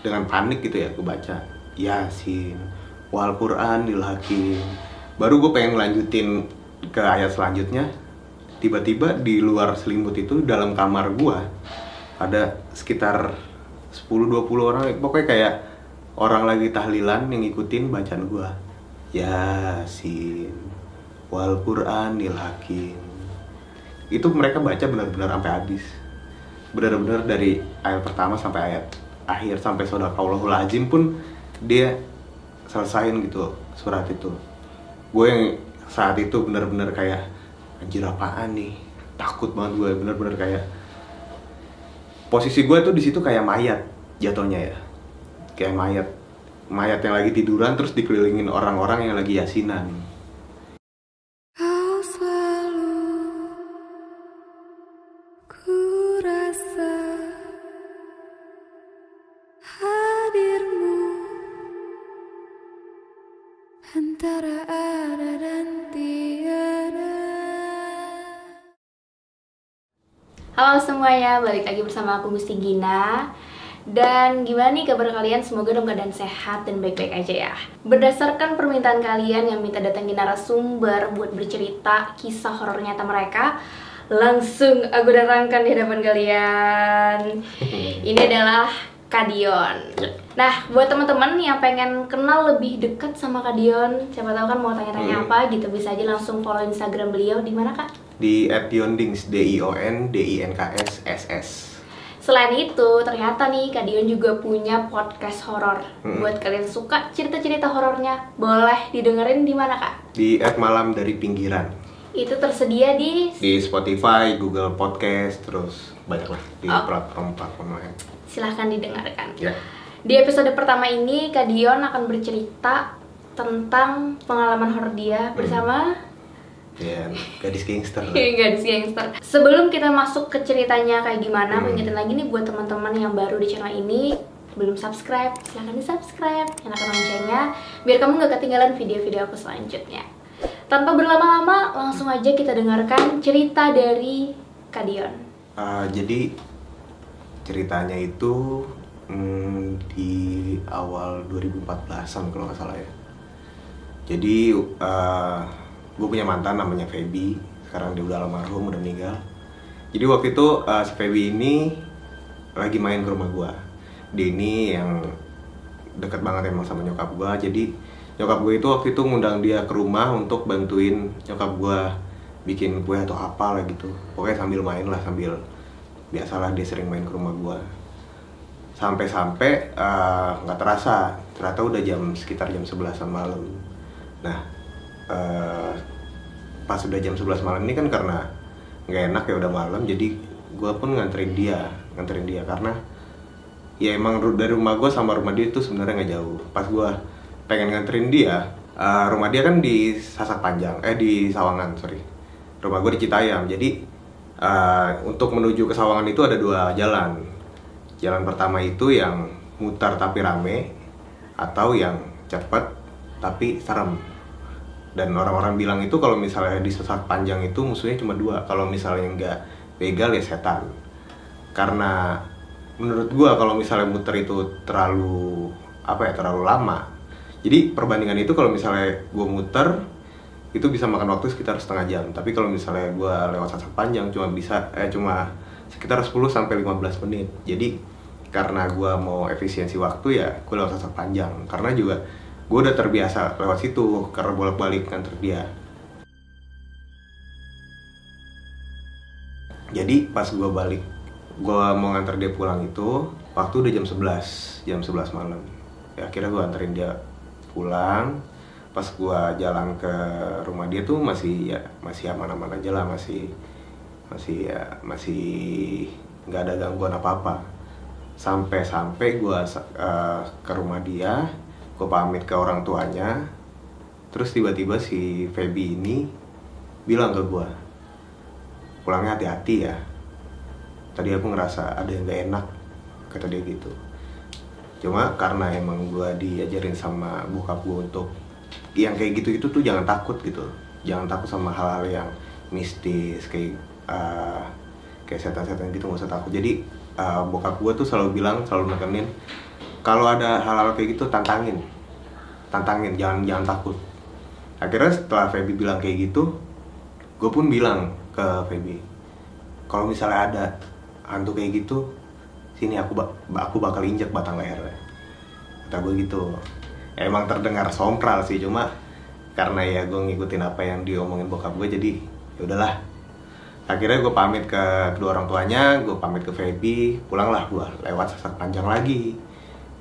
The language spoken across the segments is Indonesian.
dengan panik gitu ya gue baca yasin wal quran hakim. Baru gue pengen lanjutin ke ayat selanjutnya tiba-tiba di luar selimut itu dalam kamar gue ada sekitar 10-20 orang pokoknya kayak orang lagi tahlilan yang ngikutin bacaan gue yasin wal quran hakim. Itu mereka baca benar-benar sampai habis. Benar-benar dari ayat pertama sampai ayat akhir sampai sodakallahul azim pun dia selesain gitu surat itu. Gue yang saat itu benar-benar kayak anjir apaan nih? Takut banget gue. Benar-benar kayak posisi gue tuh di situ kayak mayat jatuhnya ya. Kayak mayat mayat yang lagi tiduran terus dikelilingin orang-orang yang lagi yasinan Halo semuanya, balik lagi bersama aku Gusti Gina. Dan gimana nih kabar kalian? Semoga dalam keadaan sehat dan baik-baik aja ya. Berdasarkan permintaan kalian yang minta datangin narasumber buat bercerita kisah horor nyata mereka Langsung aku datangkan di hadapan kalian. Ini adalah Kadion Nah, buat teman-teman yang pengen kenal lebih dekat sama Kadion Siapa tahu kan mau tanya-tanya Hmm. apa gitu Bisa aja langsung follow Instagram beliau di mana kak? di @diondings D I O N D I N K S S S Selain itu, ternyata nih Kak Dion juga punya podcast horor. Mm-mm. Buat kalian suka cerita-cerita horornya, boleh didengerin di mana Kak? di malam dari pinggiran Itu tersedia di di Spotify, Google Podcast, terus banyak lah di Oh. platform-platform lain. Silahkan didengarkan. Ya, Di episode pertama ini Kak Dion akan bercerita tentang pengalaman horor dia bersama ya gadis gangster. Gadis Gangster. Sebelum kita masuk ke ceritanya kayak gimana, Hmm. aku ingetin lagi nih buat teman-teman yang baru di channel ini belum subscribe, silahkan di subscribe, nyalakan loncengnya, biar kamu nggak ketinggalan video-video aku selanjutnya. Tanpa berlama-lama, langsung aja kita dengarkan cerita dari Kadion. Ah, jadi ceritanya itu mm, di awal 2014an kalau nggak salah ya. Jadi gue punya mantan namanya Feby, sekarang dia udah almarhum, udah meninggal. Jadi waktu itu eh, si Feby ini lagi main ke rumah gue. Dia ini yang deket banget emang sama nyokap gue. Jadi nyokap gue itu waktu itu ngundang dia ke rumah untuk bantuin nyokap gue bikin kue atau apa lah gitu. Pokoknya sambil main lah, sambil biasalah dia sering main ke rumah gue. Sampai-sampai eh, nggak terasa, ternyata udah jam sekitar jam 11 malam. Nah, eh, pas udah jam 11 malam ini kan karena nggak enak ya udah malam jadi gue pun nganterin dia nganterin dia karena ya emang dari rumah gue sama rumah dia itu sebenarnya nggak jauh pas gue pengen nganterin dia eh, rumah dia kan di Sasak Panjang eh di Sawangan sorry rumah gue di Citayam jadi eh, untuk menuju ke Sawangan itu ada dua jalan. Jalan pertama itu yang mutar tapi rame atau yang cepet tapi serem. Dan orang-orang bilang itu kalau misalnya di sesat panjang itu musuhnya cuma dua. Kalau misalnya nggak begal ya setan. Karena menurut gua kalau misalnya muter itu terlalu apa ya terlalu lama. Jadi perbandingan itu kalau misalnya gua muter itu bisa makan waktu sekitar setengah jam. Tapi kalau misalnya gua lewat sesat panjang cuma bisa eh cuma sekitar 10 sampai 15 menit. Jadi karena gua mau efisiensi waktu ya gua lewat sesat panjang. Karena juga gue udah terbiasa lewat situ karena bolak-balik kantor dia. Jadi pas gue balik gue mau nganter dia pulang itu waktu udah jam 11 jam 11 malam. Ya akhirnya gue anterin dia pulang pas gue jalan ke rumah dia tuh masih ya masih aman-aman aja lah masih masih ya masih nggak ada gangguan apa-apa. Sampai-sampai gue ke rumah dia gue pamit ke orang tuanya terus tiba-tiba si Feby ini bilang ke gue pulangnya hati-hati ya. Tadi aku ngerasa ada yang gak enak kata dia gitu. Cuma karena emang gue diajarin sama bokap gue untuk yang kayak gitu-gitu tuh jangan takut gitu. Jangan takut sama hal-hal yang mistis kayak eh, kayak setan-setan gitu nggak usah takut. Jadi eh, bokap gue tuh selalu bilang selalu nekenin kalau ada hal-hal kayak gitu tantangin. Tantangin jangan jangan takut. Akhirnya setelah Feby bilang kayak gitu gue pun bilang ke Feby kalau misalnya ada hantu kayak gitu sini aku ba- aku bakal injek batang lehernya. Kata gue gitu emang terdengar sompral sih cuma karena ya gue ngikutin apa yang diomongin bokap gue jadi ya udahlah. Akhirnya gue pamit ke kedua orang tuanya gue pamit ke Feby pulanglah gue lewat sesak panjang lagi.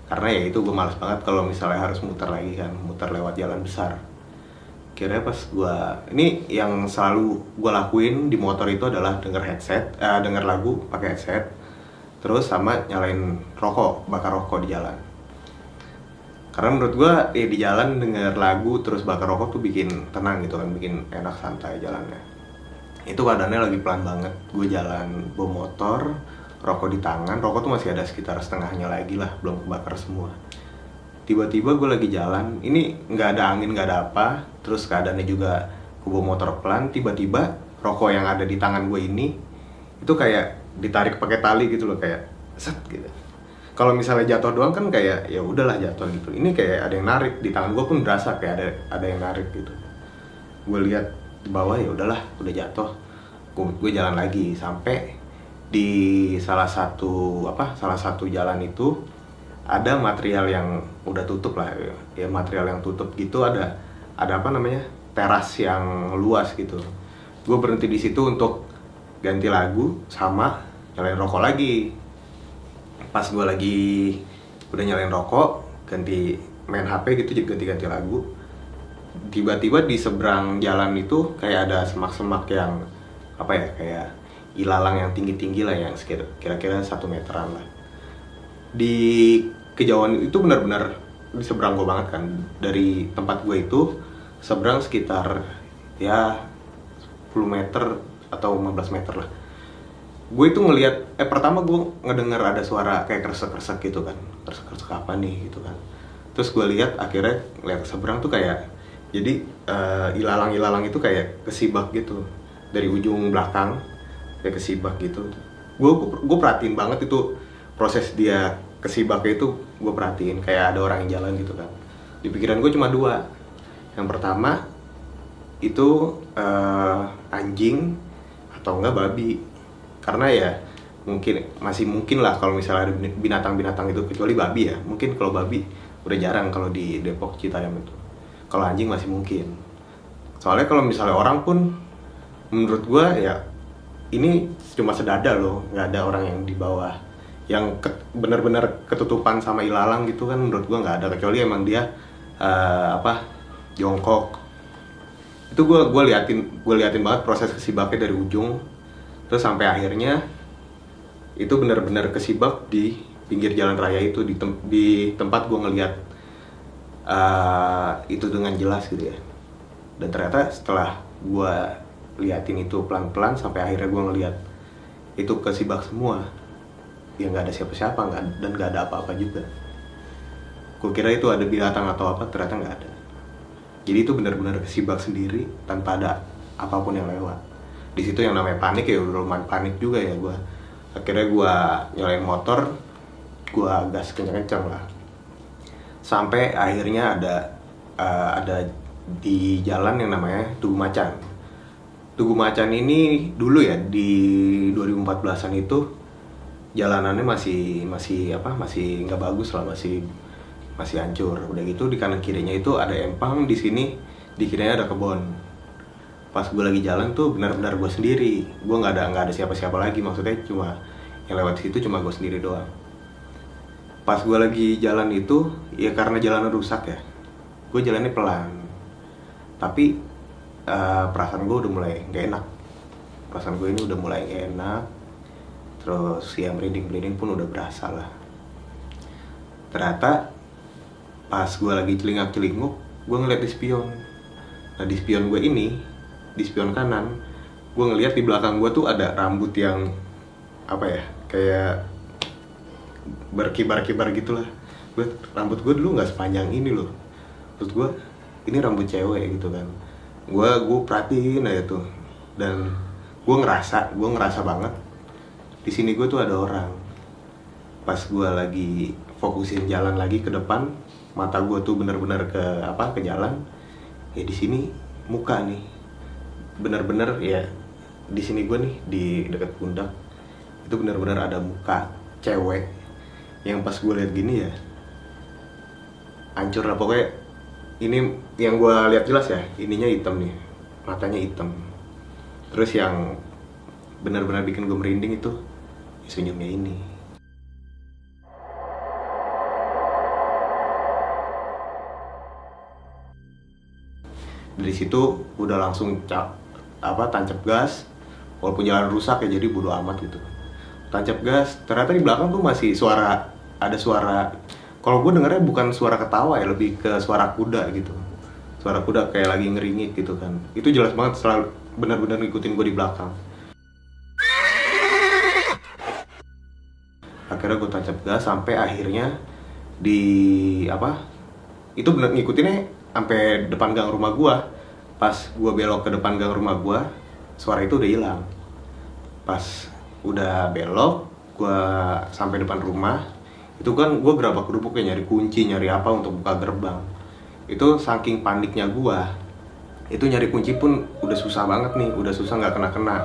Karena ya itu gue males banget kalau misalnya harus muter lagi kan muter lewat jalan besar. Kira pas gue ini yang selalu gue lakuin di motor itu adalah denger headset eh, denger lagu pakai headset terus sama nyalain rokok bakar rokok di jalan karena menurut gue ya di jalan denger lagu terus bakar rokok tuh bikin tenang gitu kan bikin enak santai jalannya. Itu keadaannya lagi pelan banget. Gue jalan bawa motor rokok di tangan rokok tuh masih ada sekitar setengahnya lagi lah belum kebakar semua. Tiba-tiba gue lagi jalan ini nggak ada angin nggak ada apa terus keadaannya juga gue bawa motor pelan tiba-tiba rokok yang ada di tangan gue ini itu kayak ditarik pakai tali gitu loh kayak set gitu kalau misalnya jatuh doang kan kayak ya udahlah jatuh gitu. Ini kayak ada yang narik di tangan gue pun berasa kayak ada ada yang narik gitu. Gue lihat di bawah ya udahlah udah jatuh. Gue, gue jalan lagi. Sampai di salah satu apa salah satu jalan itu ada material yang udah tutup lah. Ya material yang tutup gitu ada ada apa namanya teras yang luas gitu. Gue berhenti di situ untuk ganti lagu sama nyalain rokok lagi pas gue lagi udah nyalain rokok ganti main HP gitu jadi ganti-ganti lagu. Tiba-tiba di seberang jalan itu kayak ada semak-semak yang apa ya kayak ilalang yang tinggi-tinggi lah yang kira-kira satu meteran lah. Di kejauhan itu benar-benar di seberang gue banget kan. Dari tempat gue itu seberang sekitar ya 10 meter atau 15 meter lah gue itu ngelihat eh pertama gue ngedenger ada suara kayak kresek-kresek gitu kan. Kresek-kresek apa nih gitu kan. Terus gue lihat akhirnya lihat seberang tuh kayak jadi eh, ilalang-ilalang itu kayak kesibak gitu. Dari ujung belakang kayak kesibak gitu. Gue gue perhatiin banget itu proses dia kesibaknya itu gue perhatiin. Kayak ada orang yang jalan gitu kan. Di pikiran gue cuma dua. Yang pertama itu eh, anjing atau enggak babi karena ya mungkin masih mungkin lah kalau misalnya ada binatang-binatang itu kecuali babi ya. Mungkin kalau babi udah jarang kalau di Depok Citayam itu. Kalau anjing masih mungkin. Soalnya kalau misalnya orang pun menurut gua ya ini cuma sedada loh. Nggak ada orang yang di bawah. Yang ke- benar-benar ketutupan sama ilalang gitu kan menurut gua nggak ada. Kecuali emang dia eh, apa jongkok. Itu gue gue liatin gue liatin banget proses kesibaknya dari ujung terus sampai akhirnya itu benar-benar kesibak di pinggir jalan raya itu di tem- di tempat gue ngeliat eh, itu dengan jelas gitu ya. Dan ternyata setelah gue liatin itu pelan-pelan sampai akhirnya gue ngeliat itu kesibak semua. Ya nggak ada siapa-siapa nggak dan nggak ada apa-apa juga. Gue kira itu ada binatang atau apa ternyata nggak ada. Jadi itu benar-benar kesibak sendiri tanpa ada apa pun yang lewat di situ yang namanya panik ya udah lumayan panik juga ya gue akhirnya gue nyalain motor gue gas kenceng-kenceng lah. Sampai akhirnya ada eh, ada di jalan yang namanya Tugu Macan. Tugu Macan ini dulu ya di 2014an itu jalanannya masih masih apa masih nggak bagus lah masih masih hancur. Udah gitu di kanan kirinya itu ada empang di sini di kirinya ada kebun pas gue lagi jalan tuh benar-benar gue sendiri. Gue nggak ada nggak ada siapa-siapa lagi maksudnya cuma yang lewat situ cuma gue sendiri doang. Pas gue lagi jalan itu ya karena jalanan rusak ya gue jalannya pelan. Tapi eh, perasaan gue udah mulai nggak enak. Perasaan gue ini udah mulai nggak enak terus ya merinding merinding pun udah berasa lah. Ternyata pas gue lagi celingak celinguk gue ngeliat di spion. Nah di spion gue ini di spion kanan gue ngeliat di belakang gue tuh ada rambut yang apa ya kayak berkibar-kibar gitulah. Gue rambut gue dulu nggak sepanjang ini loh. Terus gue ini rambut cewek gitu kan. Gue gue perhatiin aja tuh. Dan gue ngerasa gue ngerasa banget di sini gue tuh ada orang. Pas gue lagi fokusin jalan lagi ke depan mata gue tuh bener-bener ke apa ke jalan ya di sini muka nih bener-bener ya di sini gue nih di dekat pundak itu bener-bener ada muka cewek yang pas gue lihat gini ya hancur lah. Pokoknya ini yang gue lihat jelas ya ininya hitam nih matanya hitam. Terus yang benar-benar bikin gue merinding itu ya senyumnya ini. Dari situ udah langsung cap apa tancap gas walaupun jalan rusak ya jadi bodo amat gitu. Tancap gas ternyata di belakang tuh masih suara ada suara kalau gue dengarnya bukan suara ketawa ya lebih ke suara kuda gitu. Suara kuda kayak lagi ngeringit gitu kan. Itu jelas banget selalu benar-benar ngikutin gue di belakang. Akhirnya gue tancap gas sampai akhirnya di apa itu bener ngikutinnya sampai depan gang rumah gue pas gue belok ke depan gang rumah gue suara itu udah hilang. Pas udah belok gue sampai depan rumah itu kan gue gerabak gerubuk ya nyari kunci nyari apa untuk buka gerbang. Itu saking paniknya gue itu nyari kunci pun udah susah banget nih udah susah nggak kena kena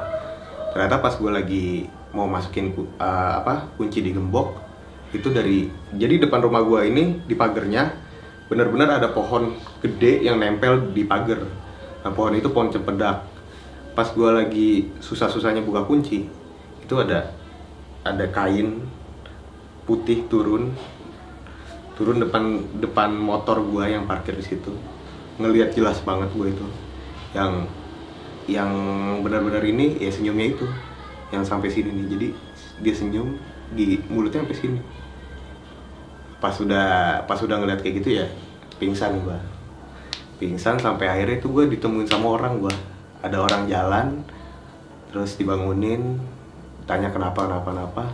ternyata pas gue lagi mau masukin eh, apa kunci di gembok itu dari jadi depan rumah gue ini di pagernya benar-benar ada pohon gede yang nempel di pagar nah pohon itu pohon cempedak. Pas gue lagi susah-susahnya buka kunci itu ada ada kain putih turun turun depan depan motor gua yang parkir di situ. Ngelihat jelas banget gue itu. Yang yang benar-benar ini ya senyumnya itu yang sampai sini nih. Jadi dia senyum di mulutnya sampai sini. Pas sudah pas sudah ngeliat kayak gitu ya pingsan gua pingsan sampai akhirnya itu gue ditemuin sama orang gua. Ada orang jalan terus dibangunin tanya kenapa kenapa kenapa.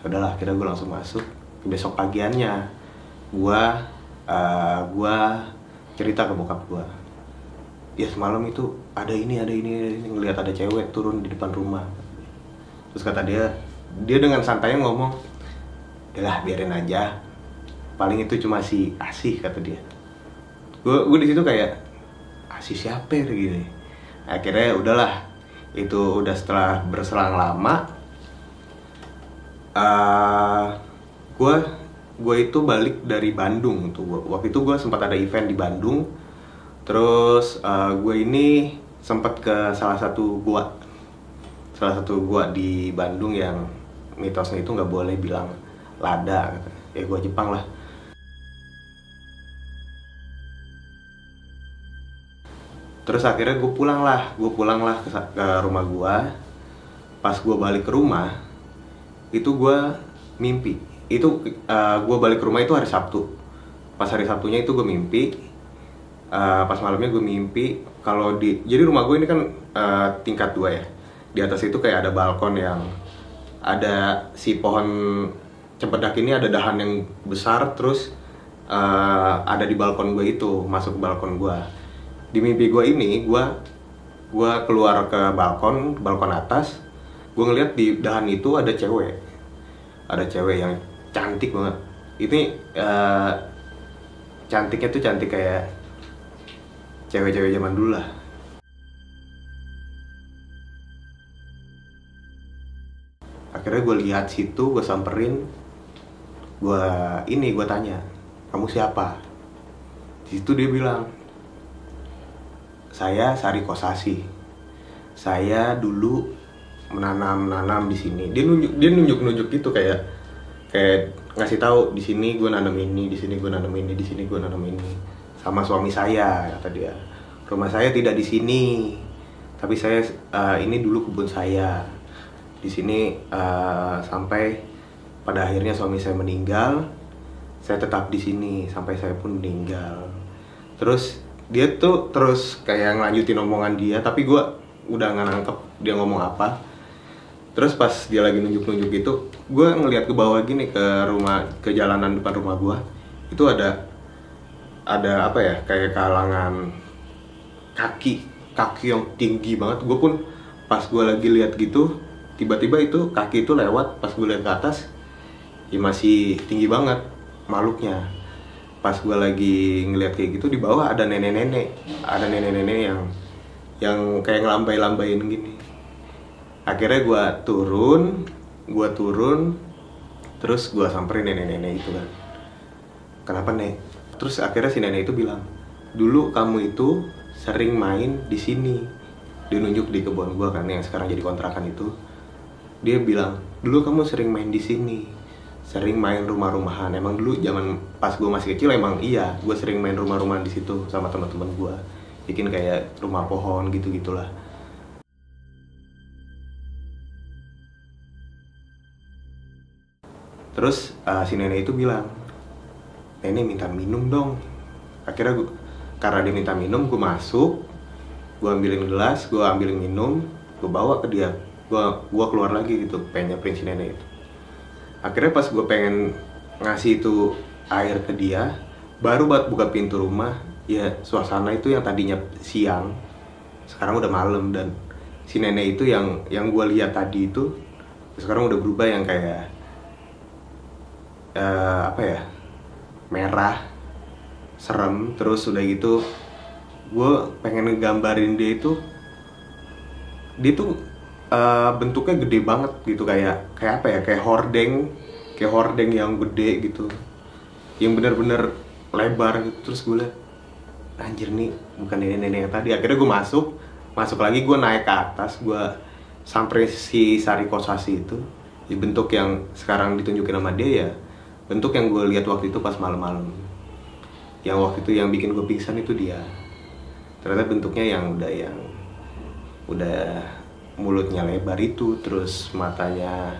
Udahlah akhirnya gue langsung masuk. Besok pagiannya gua eh, gua cerita ke bokap gua. Ya semalam itu ada ini ada ini, ini ngelihat ada cewek turun di depan rumah. Terus kata dia dia dengan santainya ngomong udahlah biarin aja. Paling itu cuma si asih kata dia gue gue di situ kayak asih siapa ya? Gini. Akhirnya udahlah itu udah setelah berselang lama gue gue itu balik dari Bandung tuh. Waktu itu gue sempat ada event di Bandung. Terus gue ini sempat ke salah satu gua. Salah satu gua di Bandung yang mitosnya itu nggak boleh bilang lada ya gua Jepang lah terus akhirnya gue pulang lah. Gue pulang lah ke, ke rumah gue pas gue balik ke rumah itu gue mimpi. Itu gue balik ke rumah itu hari Sabtu. Pas hari Sabtunya itu gue mimpi. Eh, pas malamnya gue mimpi kalau di jadi rumah gue ini kan eh, tingkat dua ya. Di atas itu kayak ada balkon yang ada si pohon cempedak ini ada dahan yang besar terus eh, ada di balkon gue itu masuk ke balkon gue di mimpi gue ini gue gue keluar ke balkon balkon atas gue ngeliat di dahan itu ada cewek. Ada cewek yang cantik banget. Ini eh, cantiknya tuh cantik kayak cewek-cewek zaman dulu lah. Akhirnya gue lihat situ gue samperin gue ini gue tanya kamu siapa? Di situ dia bilang saya Sari Kosasi saya dulu menanam nanam di sini. Dia nunjuk dia nunjuk nunjuk gitu kayak kayak ngasih tahu di sini gue nanam ini di sini gue nanam ini di sini gue nanam ini. Sama suami saya kata dia. Rumah saya tidak di sini tapi saya eh, ini dulu kebun saya. Di sini eh, sampai pada akhirnya suami saya meninggal saya tetap di sini sampai saya pun meninggal. Terus dia tuh terus kayak ngelanjutin omongan dia tapi gue udah nggak nangkep dia ngomong apa. Terus pas dia lagi nunjuk-nunjuk gitu gue ngeliat ke bawah gini ke rumah ke jalanan depan rumah gue itu ada ada apa ya kayak kalangan kaki kaki yang tinggi banget. Gue pun pas gue lagi lihat gitu tiba-tiba itu kaki itu lewat pas gue lihat ke atas ya masih tinggi banget makhluknya pas gue lagi ngeliat kayak gitu di bawah ada nenek-nenek. Ada nenek-nenek yang yang kayak ngelambai-lambain gini. Akhirnya gue turun gue turun terus gue samperin nenek-nenek itu kan. Kenapa nek? Terus akhirnya si nenek itu bilang dulu kamu itu sering main di sini. Dia nunjuk di kebun gue kan yang sekarang jadi kontrakan itu. Dia bilang dulu kamu sering main di sini sering main rumah-rumahan. Emang dulu zaman pas gue masih kecil emang iya gue sering main rumah-rumahan di situ sama teman-teman gue bikin kayak rumah pohon gitu gitulah terus uh, si nenek itu bilang nenek minta minum dong. Akhirnya gue karena dia minta minum gue masuk gue ambilin gelas gue ambilin minum gue bawa ke dia. Gue gua keluar lagi gitu pengen nyamperin si nenek itu akhirnya pas gue pengen ngasih itu air ke dia baru buat buka pintu rumah ya suasana itu yang tadinya siang sekarang udah malam dan si nenek itu yang yang gue lihat tadi itu sekarang udah berubah yang kayak eh, apa ya merah serem terus udah gitu gue pengen ngegambarin dia itu dia tuh eh, bentuknya gede banget gitu kayak kayak apa ya kayak hordeng kayak hordeng yang gede gitu. Yang bener-bener lebar gitu. Terus gue liat anjir nih bukan nenek-nenek yang tadi. Akhirnya gue masuk masuk lagi gue naik ke atas gue sampai si Sari Kosasi itu di bentuk yang sekarang ditunjukin sama dia ya bentuk yang gue lihat waktu itu pas malam-malam. Yang waktu itu yang bikin gue pingsan itu dia. Ternyata bentuknya yang udah yang udah mulutnya lebar itu terus matanya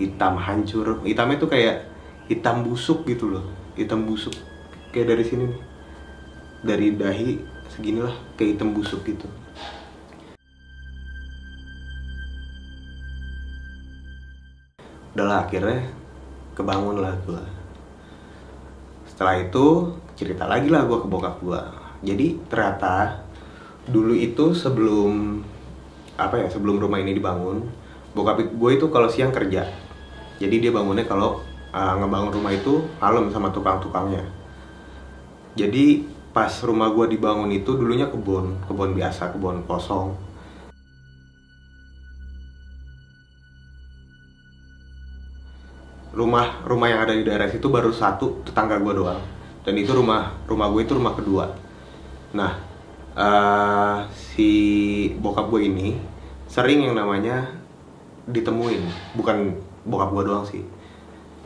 hitam hancur. Hitamnya tuh kayak hitam busuk gitu loh hitam busuk. Kayak dari sini nih. Dari dahi seginilah kayak hitam busuk gitu. Udahlah akhirnya kebangun lah gue setelah itu cerita lagi lah gue ke bokap gue jadi ternyata dulu itu sebelum apa ya sebelum rumah ini dibangun bokap gue itu kalau siang kerja. Jadi dia bangunnya kalau uh, ngebangun rumah itu malam sama tukang-tukangnya. Jadi pas rumah gue dibangun itu dulunya kebun kebun biasa kebun kosong. Rumah rumah yang ada di daerah situ baru satu tetangga gue doang. Dan itu rumah rumah gue itu rumah kedua. Nah uh, si bokap gue ini sering yang namanya ditemuin. Bukan bokap gue doang sih.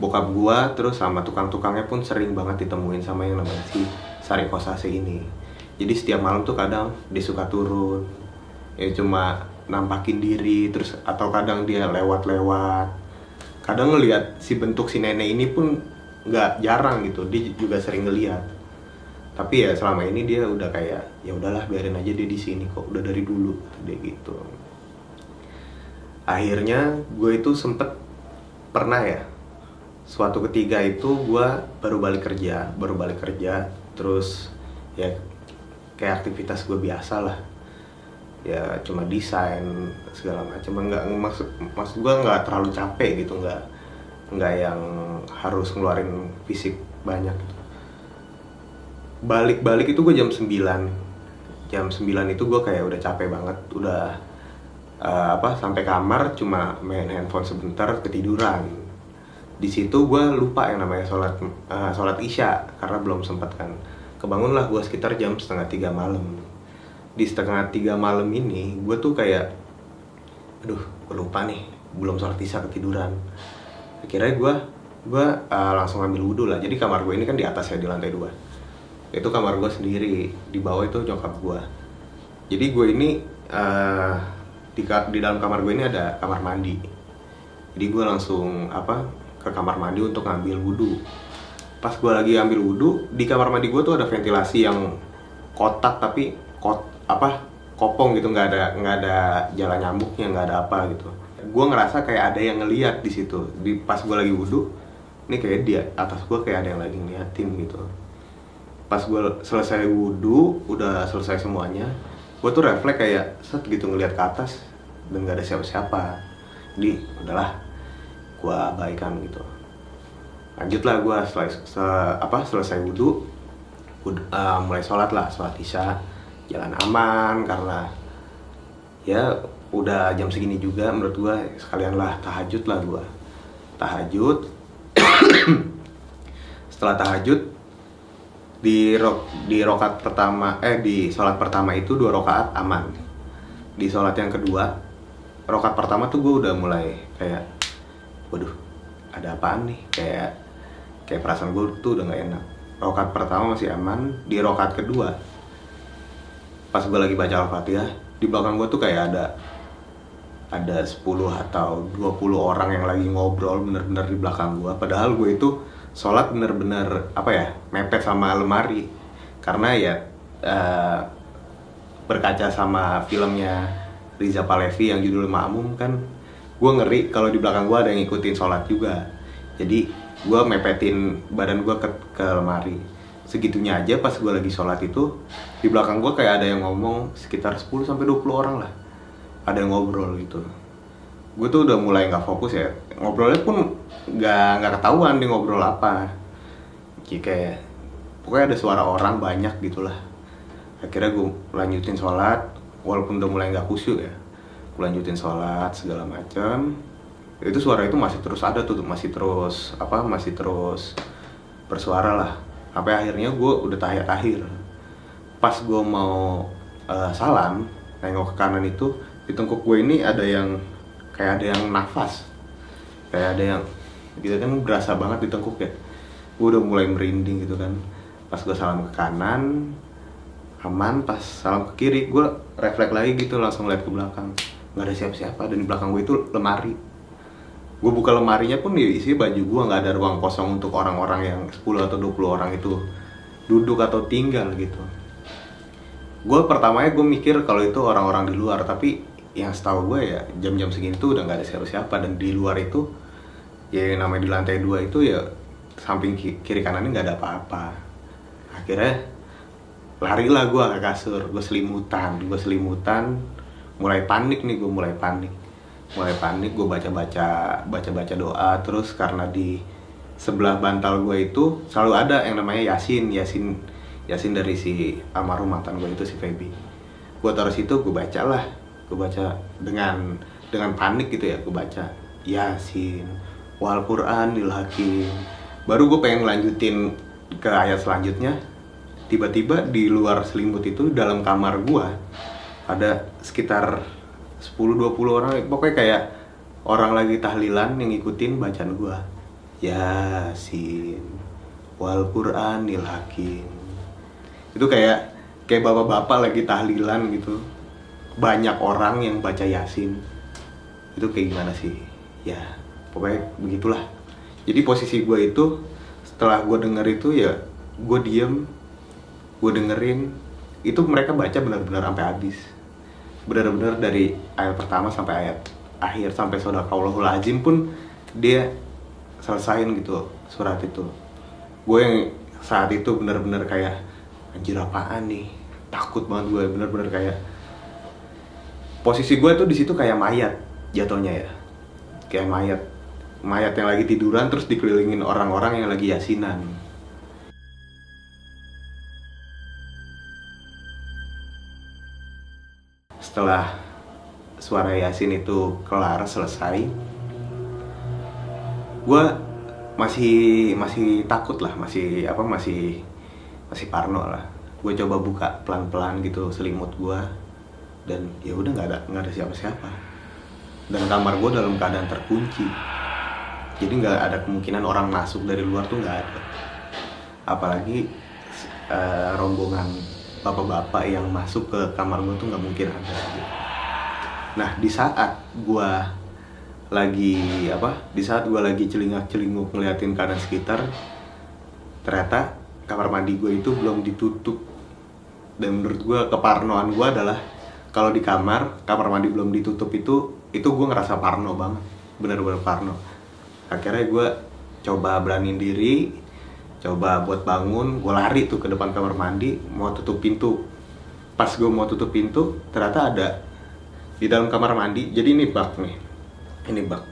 Bokap gue terus sama tukang-tukangnya pun sering banget ditemuin sama yang namanya si Sari Kosase ini. Jadi setiap malam tuh kadang dia suka turun. Ya cuma nampakin diri terus atau kadang dia lewat-lewat. Kadang ngelihat si bentuk si nenek ini pun nggak jarang gitu. Dia juga sering ngelihat. Tapi ya selama ini dia udah kayak ya udahlah biarin aja dia di sini kok udah dari dulu dia gitu akhirnya gue itu sempet pernah ya suatu ketiga itu gue baru balik kerja baru balik kerja terus ya kayak aktivitas gue biasa lah. Ya cuma desain segala macam. Nggak maksud maksud gue nggak terlalu capek gitu nggak nggak yang harus ngeluarin fisik banyak gitu. Balik-balik itu gue jam 9 jam 9 itu gue kayak udah capek banget udah uh, apa sampai kamar cuma main handphone sebentar ketiduran. Di situ gue lupa yang namanya sholat uh, sholat isya karena belum sempat kan. Kebangunlah gue sekitar jam setengah tiga malam. Di setengah tiga malam ini gue tuh kayak aduh gue lupa nih belum sholat isya ketiduran. Akhirnya gue gue uh, langsung ambil wudhu lah. Jadi kamar gue ini kan di atas ya di lantai dua. Itu kamar gue sendiri. Di bawah itu nyokap gue jadi gue ini uh, di di dalam kamar gue ini ada kamar mandi. Jadi gue langsung apa ke kamar mandi untuk ngambil wudhu. Pas gue lagi ambil wudhu di kamar mandi gue tuh ada ventilasi yang kotak tapi kot apa kopong gitu. Nggak ada nggak ada jalan nyamuknya nggak ada apa gitu. Gue ngerasa kayak ada yang ngeliat di situ. Di pas gue lagi wudhu ini kayak dia atas gue kayak ada yang lagi ngeliatin gitu. Pas gue selesai wudhu udah selesai semuanya gue tuh refleks kayak set gitu ngeliat ke atas dan nggak ada siapa-siapa. Jadi udahlah gue abaikan gitu. Lanjutlah gue setelah se- apa selesai wudhu ud- eh, mulai sholat lah sholat isya. Jalan aman karena ya udah jam segini juga menurut gue sekalian lah tahajud lah gue tahajud setelah tahajud di ro di rokat pertama eh di sholat pertama itu dua rokaat aman. Di sholat yang kedua rokat pertama tuh gue udah mulai kayak waduh ada apaan nih? Kayak kayak perasaan gue tuh udah nggak enak. Rokat pertama masih aman di rokat kedua pas gue lagi baca al-fatihah di belakang gue tuh kayak ada ada 10 atau 20 orang yang lagi ngobrol bener-bener di belakang gue padahal gue itu sholat bener-bener apa ya mepet sama lemari. Karena ya eh, berkaca sama filmnya Riza Palevi yang judul Ma'mum kan gue ngeri kalau di belakang gue ada yang ngikutin sholat juga. Jadi gue mepetin badan gue ke, ke lemari. Segitunya aja pas gue lagi sholat itu di belakang gue kayak ada yang ngomong sekitar 10 sampai 20 orang lah. Ada yang ngobrol gitu. Gue tuh udah mulai nggak fokus ya ngobrolnya pun nggak nggak ketahuan di ngobrol apa. Jadi kayak pokoknya ada suara orang banyak gitulah. Akhirnya gue lanjutin sholat walaupun udah mulai nggak khusyuk ya. Gue lanjutin sholat segala macam itu suara itu masih terus ada tuh masih terus apa masih terus bersuara lah. Sampai akhirnya gue udah tahiyat akhir pas gue mau eh, salam nengok ke kanan itu di tengkuk gue ini ada yang kayak ada yang nafas kayak ada yang gitu kan berasa banget di tengkuk ya. Gue udah mulai merinding gitu kan. Pas gue salam ke kanan aman. Pas salam ke kiri gue refleks lagi gitu langsung lihat ke belakang. Nggak ada siapa-siapa dan di belakang gue itu lemari. Gue buka lemarinya pun ya isi baju gue nggak ada ruang kosong untuk orang-orang yang 10 atau 20 orang itu duduk atau tinggal gitu. Gue pertamanya gue mikir kalau itu orang-orang di luar tapi yang setahu gue ya jam-jam segini tuh udah nggak ada siapa-siapa dan di luar itu ya yang namanya di lantai dua itu ya samping ki- kiri kanannya nggak ada apa-apa. Akhirnya larilah gue ke kasur gue selimutan gue selimutan mulai panik nih gue mulai panik. Mulai panik gue baca baca baca baca doa terus karena di sebelah bantal gue itu selalu ada yang namanya yasin yasin yasin dari si almarhum mantan gue itu si Feby. Gue taruh situ gue baca lah gue baca dengan dengan panik gitu ya gue baca yasin wal quranil hakim. Baru gue pengen lanjutin ke ayat selanjutnya. Tiba-tiba di luar selimut itu dalam kamar gua ada sekitar 10-20 orang. Pokoknya kayak orang lagi tahlilan yang ngikutin bacaan gua. Yasin wal Qur'anil hakim. Itu kayak kayak bapak-bapak lagi tahlilan gitu. Banyak orang yang baca Yasin. Itu kayak gimana sih? Ya pokoknya begitulah. Jadi posisi gue itu setelah gue denger itu ya gue diem gue dengerin. Itu mereka baca benar-benar sampai habis. Benar-benar dari ayat pertama sampai ayat akhir sampai sodakallahul azim pun dia selesain gitu surat itu. Gue yang saat itu benar-benar kayak anjir apaan nih? Takut banget gue benar-benar kayak posisi gue tuh di situ kayak mayat jatuhnya ya. Kayak mayat mayat yang lagi tiduran terus dikelilingin orang-orang yang lagi yasinan. Setelah suara yasin itu kelar selesai gue masih masih takut lah masih apa masih masih parno lah. Gue coba buka pelan-pelan gitu selimut gue dan ya udah nggak ada nggak ada siapa-siapa. Dan kamar gue dalam keadaan terkunci jadi nggak ada kemungkinan orang masuk dari luar tuh nggak ada. Apalagi eh, rombongan bapak-bapak yang masuk ke kamar gue tuh nggak mungkin ada. Nah di saat gue lagi apa di saat gue lagi celingak celinguk ngeliatin keadaan sekitar ternyata kamar mandi gue itu belum ditutup. Dan menurut gue keparnoan gue adalah kalau di kamar kamar mandi belum ditutup itu itu gue ngerasa parno banget. Bener-bener parno akhirnya gue coba beraniin diri coba buat bangun gue lari tuh ke depan kamar mandi mau tutup pintu. Pas gue mau tutup pintu ternyata ada di dalam kamar mandi jadi ini bak nih ini bak.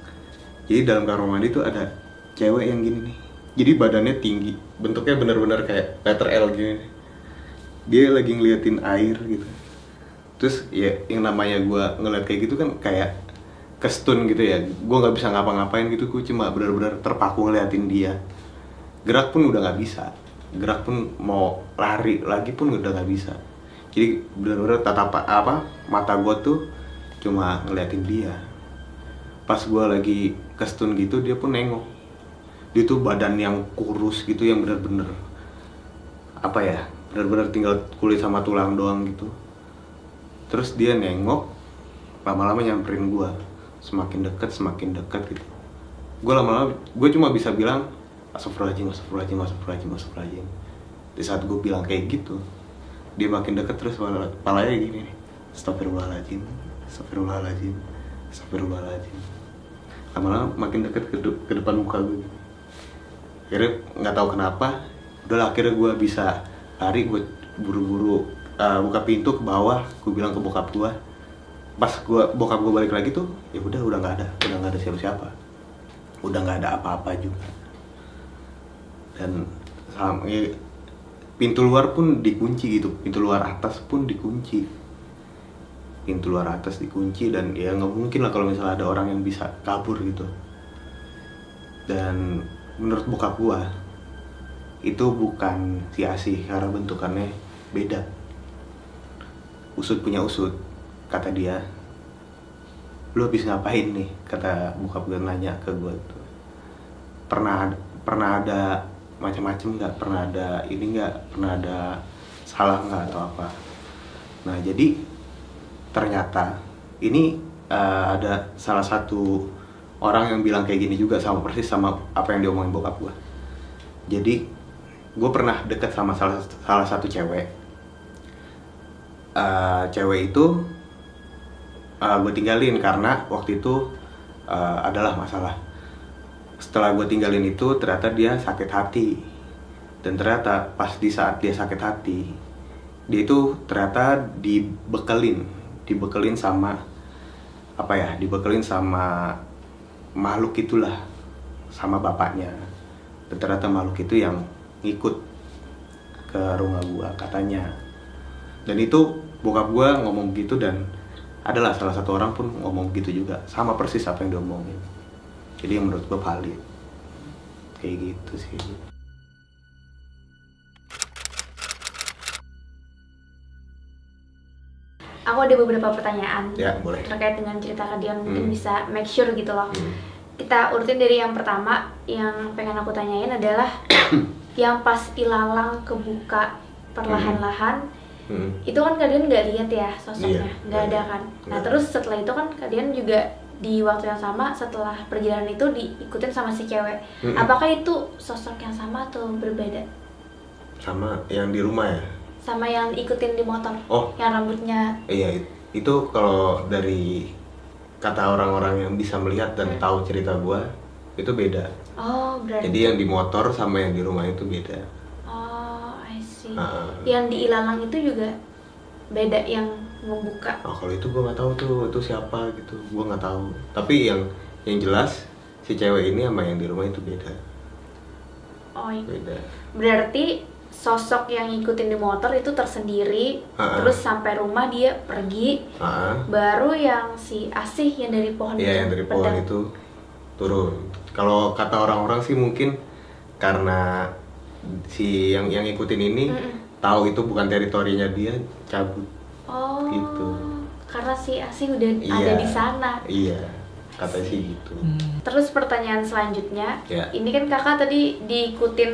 Jadi dalam kamar mandi tuh ada cewek yang gini nih. Jadi badannya tinggi bentuknya bener-bener kayak letter L gini dia lagi ngeliatin air gitu. Terus ya yang namanya gue ngeliat kayak gitu kan kayak kestun gitu ya. Gue nggak bisa ngapa-ngapain gitu gue cuma bener-bener terpaku ngeliatin dia. Gerak pun udah nggak bisa. Gerak pun mau lari lagi pun udah nggak bisa. Jadi bener-bener tatap apa mata gue tuh cuma ngeliatin dia. Pas gue lagi kestun gitu dia pun nengok. Dia tuh badan yang kurus gitu yang bener-bener apa ya bener-bener tinggal kulit sama tulang doang gitu. Terus dia nengok lama-lama nyamperin gue semakin deket semakin deket gitu. Gue lama-lama gue cuma bisa bilang astagfirullahaladzim astagfirullahaladzim astagfirullahaladzim astagfirullahaladzim. Di saat gue bilang kayak gitu dia makin deket terus pala- palanya gini. Astagfirullahaladzim astagfirullahaladzim astagfirullahaladzim. Lama-lama makin deket ke, de- ke depan muka gue gitu. akhirnya nggak tahu kenapa udah akhirnya gue bisa lari gue buru-buru uh, buka pintu ke bawah gue bilang ke bokap gue pas gue bokap gue balik lagi tuh ya udah udah nggak ada udah nggak ada siapa-siapa. Udah nggak ada apa-apa juga. Dan sama ya, pintu luar pun dikunci gitu. Pintu luar atas pun dikunci. Pintu luar atas dikunci dan ya nggak mungkin lah kalau misalnya ada orang yang bisa kabur gitu. Dan menurut bokap gua itu bukan si Asih karena bentukannya beda. Usut punya usut kata dia lu habis ngapain nih? Kata bokap gue nanya ke gua tuh. Pernah pernah ada macam-macam nggak? Pernah ada ini nggak? Pernah ada salah nggak atau apa? Nah jadi ternyata ini eh, ada salah satu orang yang bilang kayak gini juga sama persis sama apa yang diomongin bokap gue jadi gue pernah deket sama salah salah satu cewek. Eh, cewek itu gue tinggalin karena waktu itu eh, adalah masalah. Setelah gue tinggalin itu ternyata dia sakit hati. Dan ternyata pas di saat dia sakit hati dia itu ternyata dibekelin. Dibekelin sama apa ya dibekelin sama makhluk itulah sama bapaknya. Dan ternyata makhluk itu yang ngikut ke rumah gua katanya. Dan itu bokap gua ngomong gitu dan adalah salah satu orang pun ngomong gitu juga sama persis apa yang diomongin jadi yang menurut gue valid kayak gitu sih Aku ada beberapa pertanyaan ya boleh terkait dengan cerita kalian mungkin Hmm. bisa make sure gitu loh. Hmm. Kita urutin dari yang pertama yang pengen aku tanyain adalah yang pas ilalang kebuka perlahan-lahan Hmm. Itu kan kalian nggak lihat ya sosoknya Iya, nggak ada nggak kan? Nah Nggak. terus setelah itu kan kalian juga di waktu yang sama setelah perjalanan itu diikutin sama si cewek. Mm-mm. apakah itu sosok yang sama atau berbeda? Sama yang di rumah ya? Sama yang ikutin di motor oh. yang rambutnya. Iya it- itu kalau dari kata orang-orang yang bisa melihat dan Hmm. tahu cerita gua itu beda. Oh berarti. Jadi yang di motor sama yang di rumah itu beda see Ah. yang di ilalang itu juga beda yang membuka oh kalau itu gua nggak tahu tuh itu siapa gitu gua nggak tahu tapi yang yang jelas si cewek ini sama yang di rumah itu beda oh iya. beda berarti sosok yang ngikutin di motor itu tersendiri Ah. terus sampai rumah dia pergi ah baru yang si asih yang dari pohon Iya yang dari pohon pedang. itu turun. Kalau kata orang-orang sih mungkin karena si yang yang ngikutin ini Mm-mm. tahu itu bukan teritorinya dia cabut. oh Gitu. karena si asih udah Iya. ada di sana Iya kata sih gitu. terus pertanyaan selanjutnya Ya. ini kan kakak tadi diikutin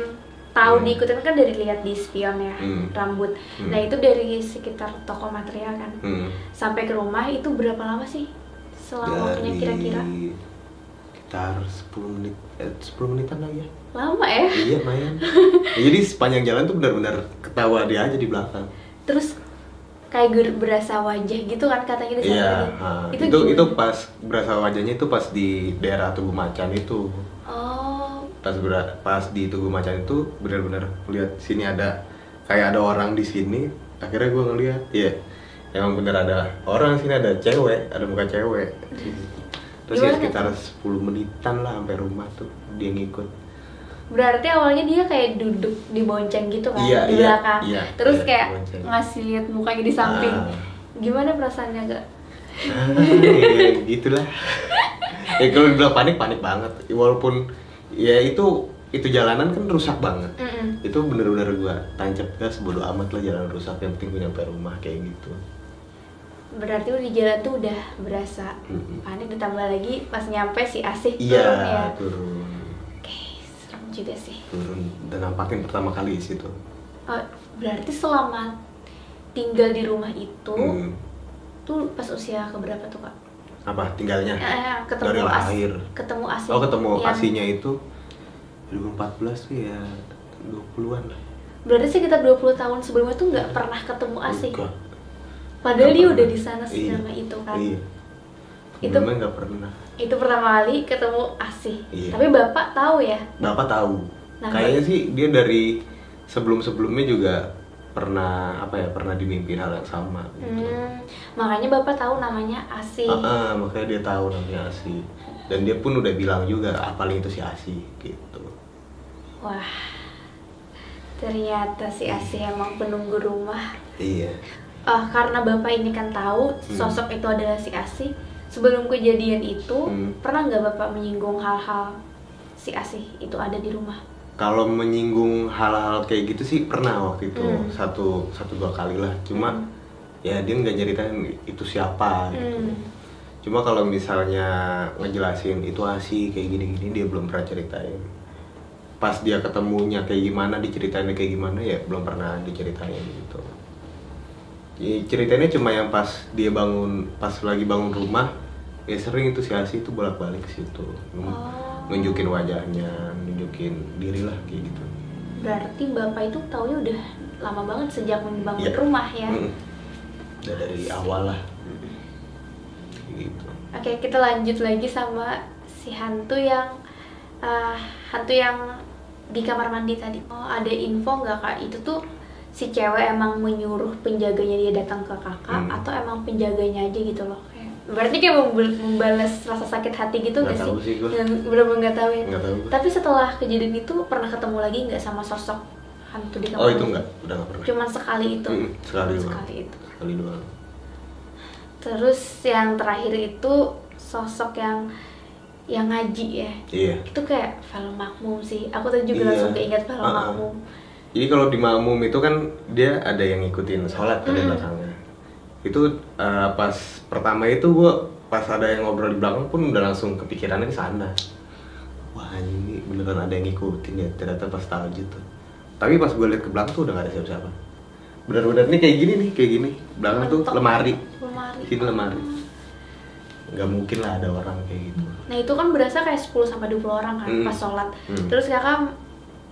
tahu Hmm. diikutin kan dari lihat di spion ya Hmm. rambut Hmm. nah itu dari sekitar toko material kan Hmm. sampai ke rumah itu berapa lama sih selama waktunya kira-kira sekitar 10 menit eh, 10 menitan lagi ya. lama ya iya lumayan. Ya, jadi sepanjang jalan tuh benar-benar ketawa dia aja di belakang. terus kayak berasa wajah gitu kan katanya di sana Iya, itu itu itu, pas berasa wajahnya itu pas di daerah Tugu Macan itu. oh pas ber- pas di Tugu Macan itu benar-benar lihat sini ada kayak ada orang di sini akhirnya gue ngeliat ya emang bener ada orang sini ada cewek ada muka cewek terus ya Gimana sekitar 10 menitan lah sampai rumah tuh dia ngikut Berarti awalnya dia kayak duduk di bonceng gitu kan Iya, di iya, belakang. iya, Terus iya, kayak bonceng. ngasih lihat mukanya di samping. Ah. Gimana perasaannya gak? ya, gitulah ya kalau dibilang panik panik banget walaupun ya itu itu jalanan kan rusak banget Mm-mm. itu bener-bener gua tancap gas bodo amat lah jalan rusak yang penting gua nyampe rumah kayak gitu Berarti di jalan tuh udah berasa panik ditambah lagi pas nyampe si Asih iya turun ya. turun Oke, serem juga sih. turun dan nampakin pertama kali di situ Oh, berarti selama tinggal di rumah itu Hmm. tuh pas usia keberapa tuh kak? apa tinggalnya Eh, ketemu dari lahir ketemu Asih. oh ketemu Yang- asinya itu 2014 tuh ya 20-an lah Berarti sekitar 20 tahun sebelumnya tuh nggak pernah ketemu Asih. Enggak. Padahal dia pernah. udah di sana Iya. selama itu kan. iya Itu- Sebelumnya nggak pernah Itu pertama kali ketemu Asih. Iya. Tapi bapak tahu ya. Bapak tahu. Nah, Kayaknya sih dia dari sebelum-sebelumnya juga pernah apa ya pernah dimimpin hal yang sama. Gitu. Hmm, makanya bapak tahu namanya Asih. Ah, ah, makanya dia tahu namanya Asi. Dan dia pun udah bilang juga paling itu si Asi gitu. Wah, ternyata si Asih emang penunggu rumah. Iya. Ah, karena bapak ini kan tahu Hmm. sosok itu adalah si Asih. Sebelum kejadian itu, Hmm. pernah nggak bapak menyinggung hal-hal si Asih itu ada di rumah? Kalau menyinggung hal-hal kayak gitu sih pernah waktu itu Hmm. satu satu dua kali lah. Cuma Hmm. ya dia nggak nyeritain itu siapa gitu. Hmm. Cuma kalau misalnya ngejelasin itu Asi kayak gini-gini dia belum pernah ceritain. Pas dia ketemunya kayak gimana, diceritainnya kayak gimana ya belum pernah diceritain gitu. Ya, ceritainnya cuma yang pas dia bangun, pas lagi bangun rumah, ya sering itu si Asi itu bolak-balik ke situ. Oh. Nunjukin wajahnya, nunjukin diri lah kayak gitu. Berarti bapak itu taunya udah lama banget sejak membangun Iya. rumah ya. Mm. Udah dari awal lah. Gitu. Oke, kita lanjut lagi sama si hantu yang eh, hantu yang di kamar mandi tadi. Oh, ada info nggak kak? Itu tuh si cewek emang menyuruh penjaganya dia datang ke kakak Hmm. atau emang penjaganya aja gitu loh? Kayak- Berarti kayak membalas rasa sakit hati gitu Nggak nggak sih? Yang bener-bener nggak tahu ya. Nggak tahu. Tapi setelah kejadian itu pernah ketemu lagi nggak sama sosok hantu di kamar? Oh itu enggak, udah nggak pernah. Cuman sekali itu. Mm, sekali doang. sekali itu. Sekali doang. Terus yang terakhir itu sosok yang yang ngaji ya. Iya. Itu kayak film makmum sih. Aku tadi juga Iya. langsung keinget film Uh-uh. makmum. Jadi kalau di makmum itu kan dia ada yang ngikutin sholat di Hmm. belakangnya. Itu uh, pas pertama itu gua pas ada yang ngobrol di belakang pun udah langsung kepikirannya ke sana. Wah ini beneran ada yang ngikutin ya ternyata pas tahajud tuh. Tapi pas gue lihat ke belakang tuh udah gak ada siapa-siapa. Bener-bener nih kayak gini nih kayak gini. Belakang tuh Mentok. lemari. Lemari. Sini lemari. Gak mungkin lah ada orang kayak gitu. Nah, itu kan berasa kayak 10 sampai 20 orang kan Hmm. pas sholat. Hmm. Terus kakak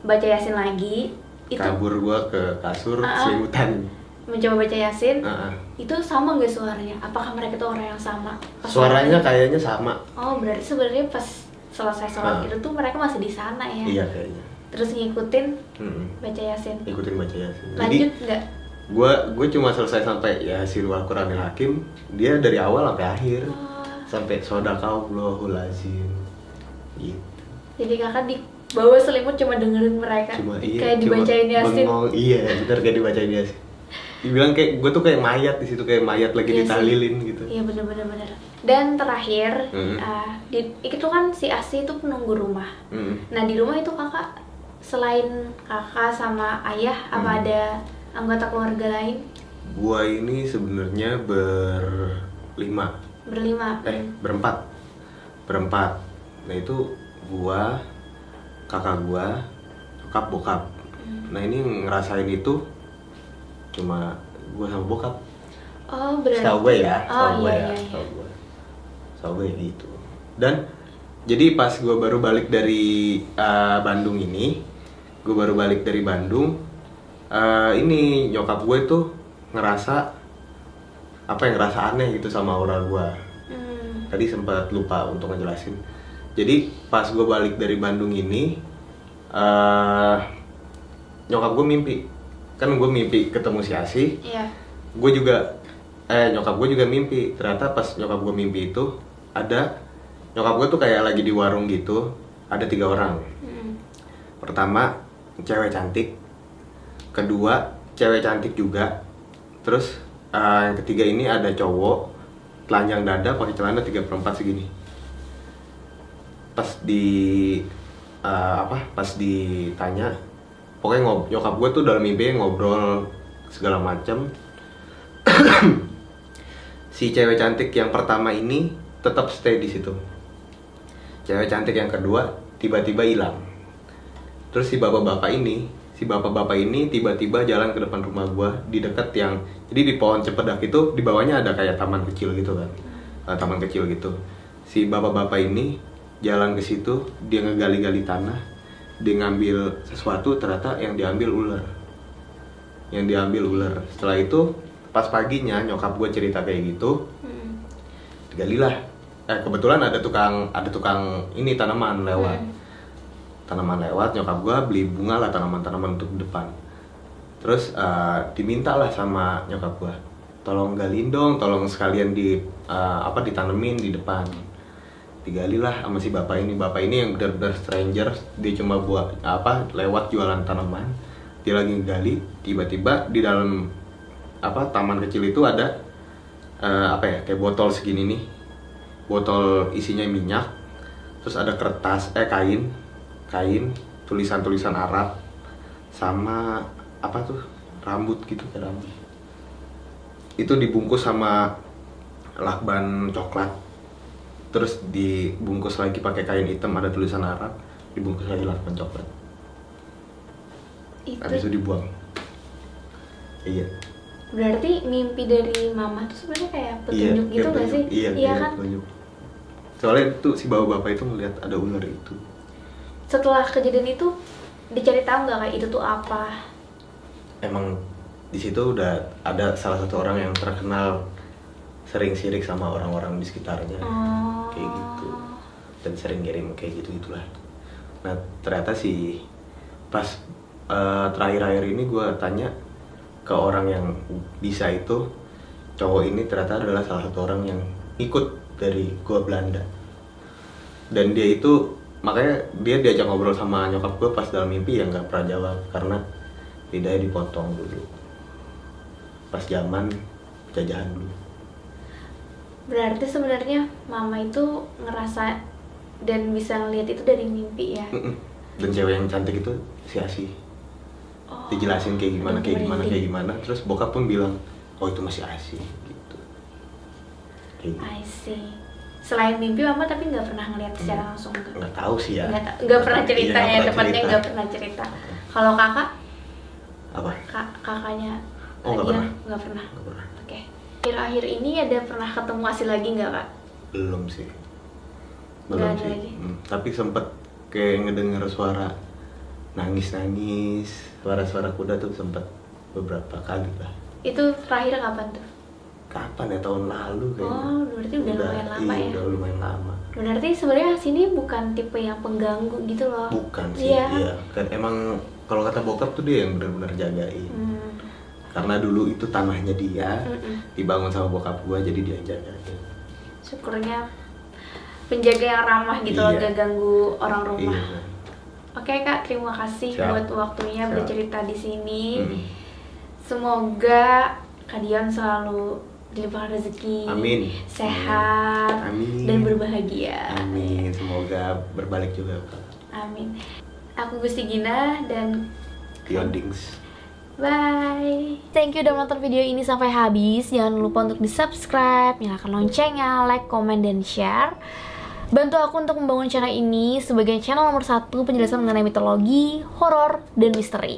baca Yasin lagi. Itu Kabur gua ke kasur Ah. selimutan. mencoba baca Yasin. Ah, ah. Itu sama nggak suaranya? Apakah mereka itu orang yang sama? Pas Suaranya kayaknya sama. Oh, berarti sebenarnya pas selesai sholat Ah. itu tuh mereka masih di sana ya. Iya kayaknya. Terus ngikutin Mm-mm. baca Yasin. Ikutin baca yasin. Lanjut nggak? gua gue cuma selesai sampai yasin wal Qur'anil hakim. Dia dari awal sampai akhir. Oh, Sampai sodakaullahul azim. Gitu. jadi kakak di bawah selimut cuma dengerin mereka Cuma iya. kayak dibacain Yasin. bengong. Iya, benar kayak dibacain yasin. Dibilang kayak gue tuh kayak mayat di situ kayak mayat lagi Iya sih. ditalilin gitu. Iya bener-bener bener. Dan terakhir, Mm. ah, di, itu kan si Asi itu penunggu rumah. Mm. Nah di rumah itu kakak selain kakak sama ayah, apa Hmm. ada anggota keluarga lain Gua ini sebenarnya berlima. berlima? eh berempat berempat nah itu gua kakak gua bokap bokap Hmm. nah ini ngerasain itu cuma gua sama bokap Oh berarti. setahu gue ya Oh setahu gue iya ya iya. iya. setahu gue setahu gue gitu dan jadi pas gua baru balik dari uh, Bandung ini gua baru balik dari Bandung uh, ini nyokap gue tuh ngerasa apa yang ngerasa aneh gitu sama aura gua Hmm. tadi sempat lupa untuk ngejelasin jadi pas gue balik dari Bandung ini eh nyokap gue mimpi. Kan gue mimpi ketemu si Asi Iya. gue juga eh nyokap gue juga mimpi. Ternyata pas nyokap gue mimpi itu ada nyokap gue tuh kayak lagi di warung gitu ada tiga orang. Hmm. pertama cewek cantik. Kedua cewek cantik juga. Terus eh, yang ketiga ini ada cowok telanjang dada pakai celana 3 per 4 segini pas di eh, apa pas ditanya pokoknya ngob nyokap gue tuh dalam mimpi ngobrol segala macam si cewek cantik yang pertama ini tetap stay di situ. Cewek cantik yang kedua tiba-tiba hilang. Terus si bapak-bapak ini si bapak-bapak ini tiba-tiba jalan ke depan rumah gua di dekat yang jadi di pohon cepedak itu di bawahnya ada kayak taman kecil gitu kan. Eh, taman kecil gitu. Si bapak-bapak ini jalan ke situ dia ngegali-gali tanah dia ngambil sesuatu ternyata yang diambil ular. Yang diambil ular. Setelah itu pas paginya nyokap gue cerita kayak gitu Mm. digalilah. Eh kebetulan ada tukang ada tukang ini tanaman lewat. Hmm. tanaman lewat nyokap gua beli bunga lah tanaman-tanaman untuk depan. Terus eh, diminta lah sama nyokap gua tolong galin dong tolong sekalian di eh, apa ditanemin di depan digalilah sama si bapak ini. Bapak ini yang benar-benar stranger dia cuma buat apa lewat jualan tanaman. Dia lagi gali tiba-tiba di dalam apa taman kecil itu ada eh, apa ya kayak botol segini nih. Botol isinya minyak terus ada kertas eh kain kain tulisan-tulisan Arab sama apa tuh rambut gitu kayak rambut. Itu dibungkus sama lakban coklat terus dibungkus lagi pakai kain hitam ada tulisan Arab dibungkus lagi lakban coklat Itu habis itu dibuang iya berarti mimpi dari mama tuh sebenarnya kayak iya petunjuk gitu kayak nggak sih? petunjuk. iya, iya kan? petunjuk. soalnya itu si bapak-bapak itu melihat ada ular itu Setelah kejadian itu dicari tahu nggak kayak itu tuh apa? emang di situ udah ada salah satu orang yang terkenal sering sirik sama orang-orang di sekitarnya Oh. Kayak gitu. Dan sering ngirim kayak gitu gitulah nah ternyata sih pas eh, terakhir-akhir ini gue tanya ke orang yang bisa itu cowok ini ternyata adalah salah satu orang yang ikut dari gua Belanda. Dan dia itu makanya dia diajak ngobrol sama nyokap gue pas dalam mimpi ya nggak pernah jawab karena lidahnya dipotong dulu. Pas zaman jajahan dulu Berarti sebenarnya mama itu ngerasa dan bisa ngelihat itu dari mimpi ya. Mm-mm. dan cewek yang cantik itu si Asi Oh. dijelasin kayak gimana kayak gimana merinding. kayak gimana terus bokap pun bilang oh itu masih Asi gitu kayak gitu. I see. Selain mimpi mama tapi nggak pernah ngelihat secara langsung nggak? nggak tahu sih ya Nggak, ta- nggak pernah Iya, cerita nggak ya tepatnya nggak pernah cerita. Kalau kakak, apa kak kakaknya Oh, nggak pernah. nggak pernah. nggak pernah Oke. Akhir-akhir ini ada pernah ketemu Asi lagi nggak kak? belum sih belum sih lagi. Hmm, tapi sempet kayak ngedenger suara nangis nangis suara-suara kuda tuh sempet beberapa kali lah Itu terakhir kapan tuh? kapan ya tahun lalu kayaknya Oh, berarti udah lumayan lama iya, ya? udah lumayan lama Berarti sebenarnya sini bukan tipe yang pengganggu gitu loh. bukan sih Iya. iya kan emang kalau kata bokap tuh dia yang benar-benar jagain Hmm. Karena dulu itu tanahnya dia Mm-mm. dibangun sama bokap gua jadi dia jagain Syukurnya penjaga yang ramah gitu Iya. gak ganggu orang rumah. iya Oke kak, terima kasih Siap. buat waktunya Siap. bercerita di sini. Mm. Semoga kalian selalu dilimpahkan rezeki, Amin. sehat, Amin. dan berbahagia. amin semoga berbalik juga kak Amin. Aku Gusti Gina dan Tiondings Bye. Thank you udah nonton video ini sampai habis. Jangan lupa untuk di subscribe, nyalakan loncengnya, like, comment, dan share. Bantu aku untuk membangun channel ini sebagai channel nomor satu penjelasan mengenai mitologi, horor, dan misteri.